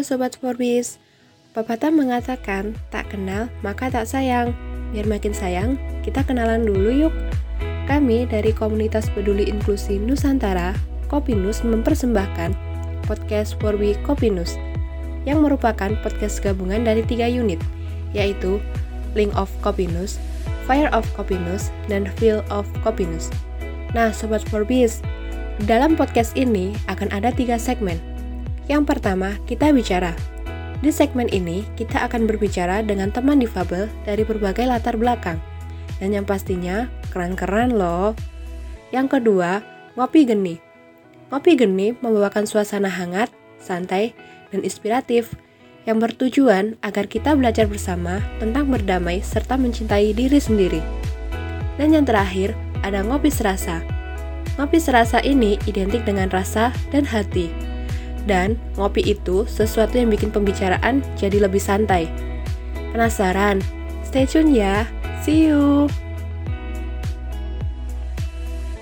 Sobat Forbis, Pepatah mengatakan tak kenal maka tak sayang. Biar makin sayang, kita kenalan dulu yuk. Kami dari komunitas peduli inklusi Nusantara, Kopinus mempersembahkan podcast Forbi Kopinus yang merupakan podcast gabungan dari tiga unit, yaitu Link of Kopinus, Fire of Kopinus, dan Feel of Kopinus. Nah, Sobat Forbis, dalam podcast ini akan ada tiga segmen, yang pertama, kita bicara. Di segmen ini, kita akan berbicara dengan teman difabel dari berbagai latar belakang. Dan yang pastinya, keren-keren loh. Yang kedua, ngopi geni. Ngopi geni membawakan suasana hangat, santai, dan inspiratif yang bertujuan agar kita belajar bersama tentang berdamai serta mencintai diri sendiri. Dan yang terakhir, ada ngopi serasa. Ngopi serasa ini identik dengan rasa dan hati dan ngopi itu sesuatu yang bikin pembicaraan jadi lebih santai. Penasaran? Stay tune ya. See you.